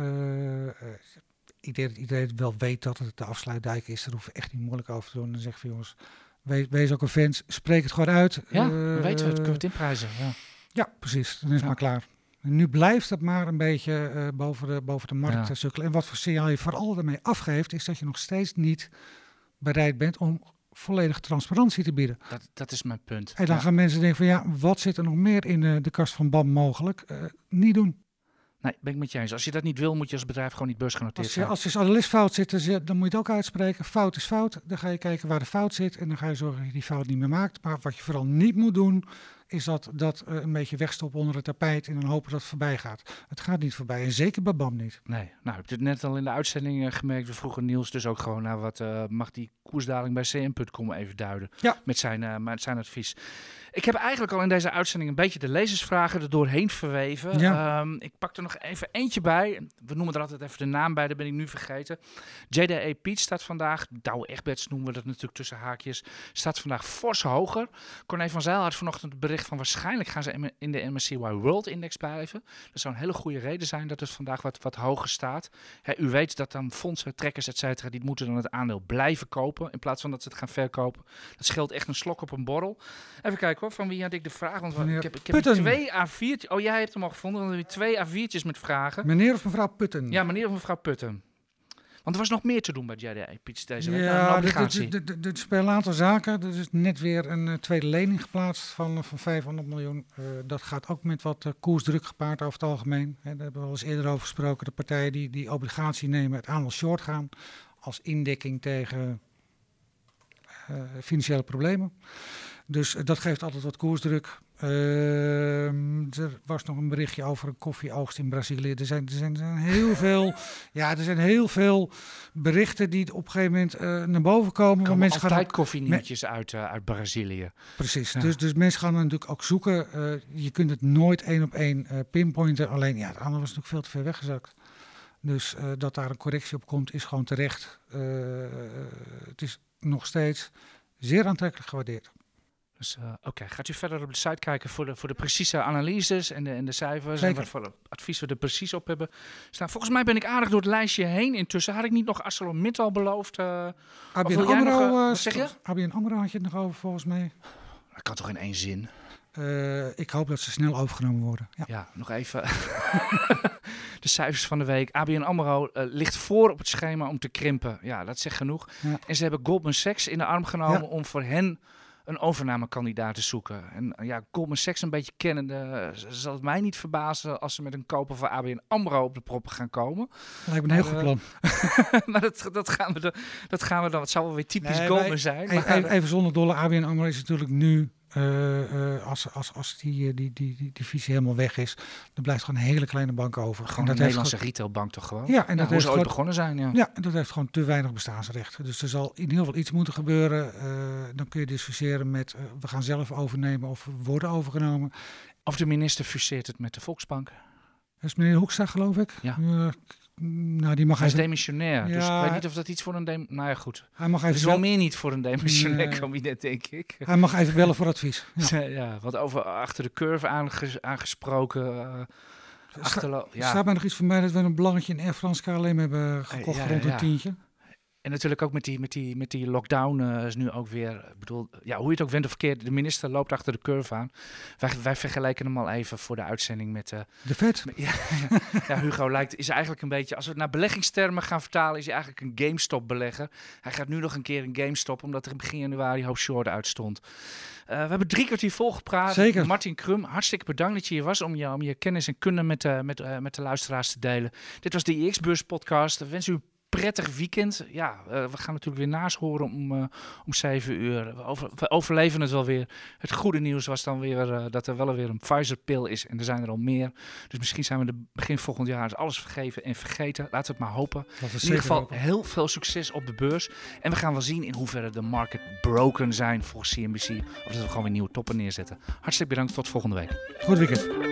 ik denk dat iedereen wel weet dat het de afsluitdijk is. Daar hoeven we echt niet moeilijk over te doen. En dan zeg van jongens, wees, wees ook een fan. Spreek het gewoon uit. ja, Eh, dan weten we het. Kunnen we het inprijzen. Ja. Ja, precies. Dan is het Ja. maar klaar. Nu blijft het maar een beetje eh, boven, de, boven de markt Ja. sukkelen. En wat voor signaal je vooral daarmee afgeeft, is dat je nog steeds niet bereid bent om volledige transparantie te bieden. Dat, dat is mijn punt. En dan Ja. gaan mensen denken van ja, wat zit er nog meer in eh, de kast van BAM mogelijk? Eh, niet doen. Nee, ben ik met je eens. Als je dat niet wil, moet je als bedrijf gewoon niet beursgenoteerd Als je, zijn. als je analist fout zit, dan moet je het ook uitspreken. Fout is fout. Dan ga je kijken waar de fout zit en dan ga je zorgen dat je die fout niet meer maakt. Maar wat je vooral niet moet doen, is dat, dat eh, een beetje wegstoppen onder het tapijt en dan hopen dat het voorbij gaat. Het gaat niet voorbij en zeker bij BAM niet. Nee, nou, ik heb het net al in de uitzending eh, gemerkt. We vroegen Niels dus ook gewoon naar wat eh, mag die koersdaling bij CM.com even duiden. Ja. Met zijn, met zijn advies. Ik heb eigenlijk al in deze uitzending een beetje de lezersvragen er doorheen verweven. Ja. Ehm, ik pak er nog even eentje bij. We noemen er altijd even de naam bij, dat ben ik nu vergeten. JDA Piet staat vandaag, Douwe Egberts noemen we dat natuurlijk tussen haakjes, staat vandaag fors hoger. Corné van Zijl had vanochtend het bericht van waarschijnlijk gaan ze in de MSCY World Index blijven. Dat zou een hele goede reden zijn dat het vandaag wat, wat hoger staat. U weet dat dan fondsen, trekkers, et cetera, die moeten dan het aandeel blijven kopen in plaats van dat ze het gaan verkopen. Dat scheelt echt een slok op een borrel. Even kijken hoor, van wie had ik de vraag? Want Meneer ik heb, ik heb Putten. twee A4'tjes. Oh, jij hebt hem al gevonden, we hebben hier twee A4'tjes met vragen. Meneer of mevrouw Putten? Ja, meneer of mevrouw Putten. Want er was nog meer te doen bij JDA Piets deze week. Ja, er- er- er- er- er spelen een aantal zaken. Er is net weer een eh, tweede lening geplaatst van, eh, van 500 miljoen. Eh, dat gaat ook met wat koersdruk gepaard over het algemeen. Hè, daar hebben we al eens eerder over gesproken. De partijen die die obligatie nemen, het aandeel short gaan. Als indekking tegen financiële problemen. Dus eh, dat geeft altijd wat koersdruk. Ehm, er was nog een berichtje over een koffieoogst in Brazilië. Er zijn, er zijn, er zijn heel veel, ja, er zijn heel veel berichten die op een gegeven moment eh, naar boven komen. Er mensen gaan altijd koffienieuwtjes uit, eh, uit Brazilië. Precies, Ja. dus, dus mensen gaan natuurlijk ook zoeken. Je kunt het nooit één op één pinpointen. Alleen, ja, het andere was natuurlijk veel te ver weggezakt. Dus dat daar een correctie op komt, is gewoon terecht. Het is nog steeds zeer aantrekkelijk gewaardeerd. Dus eh, oké, gaat u verder op de site kijken voor de, voor de precieze analyses en de, en de cijfers en wat voor advies we er precies op hebben staan. Volgens mij ben ik aardig door het lijstje heen. Intussen had ik niet nog ArcelorMittal beloofd. eh, ABN jij nog, AMRO, eh, wat zeg je? ABN AMRO had je het nog over volgens mij. dat kan toch in één zin? Ik hoop dat ze snel overgenomen worden. Ja. Ja, nog even. de cijfers van de week. ABN AMRO ligt voor op het schema om te krimpen. Ja, dat zegt genoeg. Ja. En ze hebben Goldman Sachs in de arm genomen Ja. om voor hen een overnamekandidaat te zoeken. En ja, Goldman Sachs een beetje kennende, eh, zal het mij niet verbazen als ze met een koper van ABN AMRO op de proppen gaan komen. Lijkt me een heel goed eh, plan. maar dat, dat, gaan we dan, dat gaan we dan, het zal wel weer typisch Nee, Goldman wij- zijn. Even, Maar, even, even zonder dolle, ABN AMRO is natuurlijk nu, als, als, als die, eh, die, die, die divisie helemaal weg is, dan blijft gewoon een hele kleine bank over. Gewoon een heeft Nederlandse retailbank toch gewoon? Ja, en dat hoe ze ooit begonnen zijn, ja. Ja, en dat heeft gewoon te weinig bestaansrecht. Dus er zal in ieder geval iets moeten gebeuren. Eh, dan kun je discussiëren met eh, we gaan zelf overnemen of worden overgenomen. Of de minister fuseert het met de Volksbank. Dat is meneer Hoekstra, geloof ik. Ja. Eh, nou, die mag Hij is even, demissionair. Dus ik weet niet of dat iets voor een... Dem nou ja, goed. hij mag even, wel bel- meer niet voor een demissionair Nee. kabinet, denk ik. hij mag even bellen voor advies. Ja. Ja. wat over achter de curve aange- aangesproken. eh Sta- achterlo- ja. Staat mij nog iets voor mij dat we een belangetje in Air France KLM hebben gekocht ja, rond een tientje? En natuurlijk ook met die, met die, met die lockdown eh, is nu ook weer... Ik bedoel, ja, hoe je het ook went of verkeerd, de minister loopt achter de curve aan. Wij, wij vergelijken hem al even voor de uitzending met... eh, De vet. Ja, ja, Hugo lijkt, is eigenlijk een beetje, als we het naar beleggingstermen gaan vertalen, is hij eigenlijk een GameStop-belegger. Hij gaat nu nog een keer een GameStop, omdat er in begin januari hoop short uitstond. Eh, we hebben drie kwartier volgepraat. Zeker. Martin Krum, hartstikke bedankt dat je hier was om je, om je kennis en kunde met, met, met de luisteraars te delen. Dit was de IX-beurs podcast. We wensen u prettig weekend. Ja, uh, we gaan natuurlijk weer naschoren om, uh, om 7 uur. We, over, we, overleven het wel weer. Het goede nieuws was dan weer uh, dat er wel weer een Pfizer-pil is. En er zijn er al meer. Dus misschien zijn we de begin volgend jaar alles vergeven en vergeten. Laten we het maar hopen. In ieder geval hopen. heel veel succes op de beurs. En we gaan wel zien in hoeverre de market broken zijn volgens CNBC. Of dat we gewoon weer nieuwe toppen neerzetten. Hartstikke bedankt. Tot volgende week. Goed weekend.